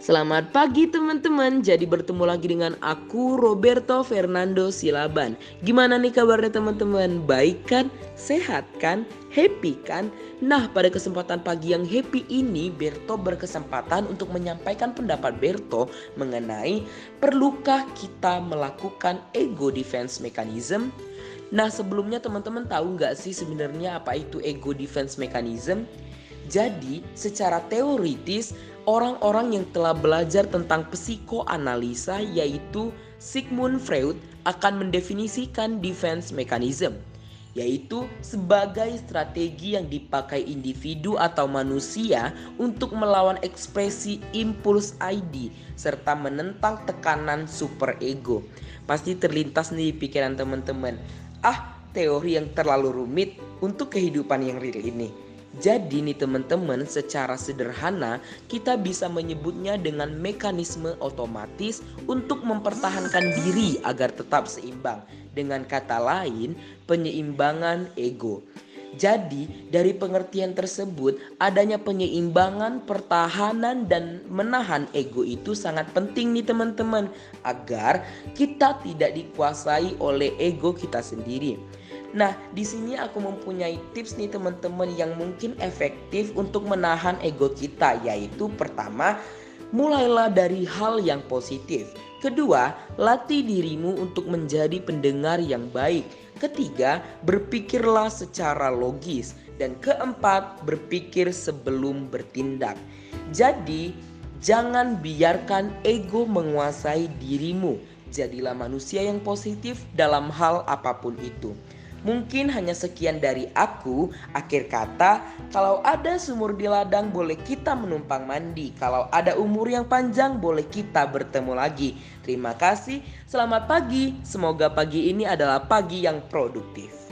Selamat pagi teman-teman. Jadi bertemu lagi dengan aku Roberto Fernando Silaban. Gimana nih kabarnya teman-teman? Baik kan? Sehat kan? Happy kan? Nah, pada kesempatan pagi yang happy ini, Berto berkesempatan untuk menyampaikan pendapat Berto mengenai perlukah kita melakukan ego defense mechanism? Nah, sebelumnya teman-teman tahu nggak sih sebenarnya apa itu ego defense mechanism? Jadi, secara teoritis, orang-orang yang telah belajar tentang psikoanalisa yaitu Sigmund Freud akan mendefinisikan defense mechanism yaitu sebagai strategi yang dipakai individu atau manusia untuk melawan ekspresi impuls ID serta menentang tekanan superego. Pasti terlintas nih pikiran teman-teman. Ah, teori yang terlalu rumit untuk kehidupan yang real ini. Jadi nih teman-teman secara sederhana kita bisa menyebutnya dengan mekanisme otomatis untuk mempertahankan diri agar tetap seimbang. Dengan kata lain penyeimbangan ego. Jadi dari pengertian tersebut adanya penyeimbangan, pertahanan dan menahan ego itu sangat penting nih teman-teman agar kita tidak dikuasai oleh ego kita sendiri. Nah, di sini aku mempunyai tips nih teman-teman yang mungkin efektif untuk menahan ego kita yaitu pertama, mulailah dari hal yang positif. Kedua, latih dirimu untuk menjadi pendengar yang baik. Ketiga, berpikirlah secara logis. Dan keempat, berpikir sebelum bertindak. Jadi, jangan biarkan ego menguasai dirimu. Jadilah manusia yang positif dalam hal apa pun itu. Mungkin hanya sekian dari aku. Akhir kata, kalau ada sumur di ladang boleh kita menumpang mandi. Kalau ada umur yang panjang boleh kita bertemu lagi. Terima kasih. Selamat pagi. Semoga pagi ini adalah pagi yang produktif.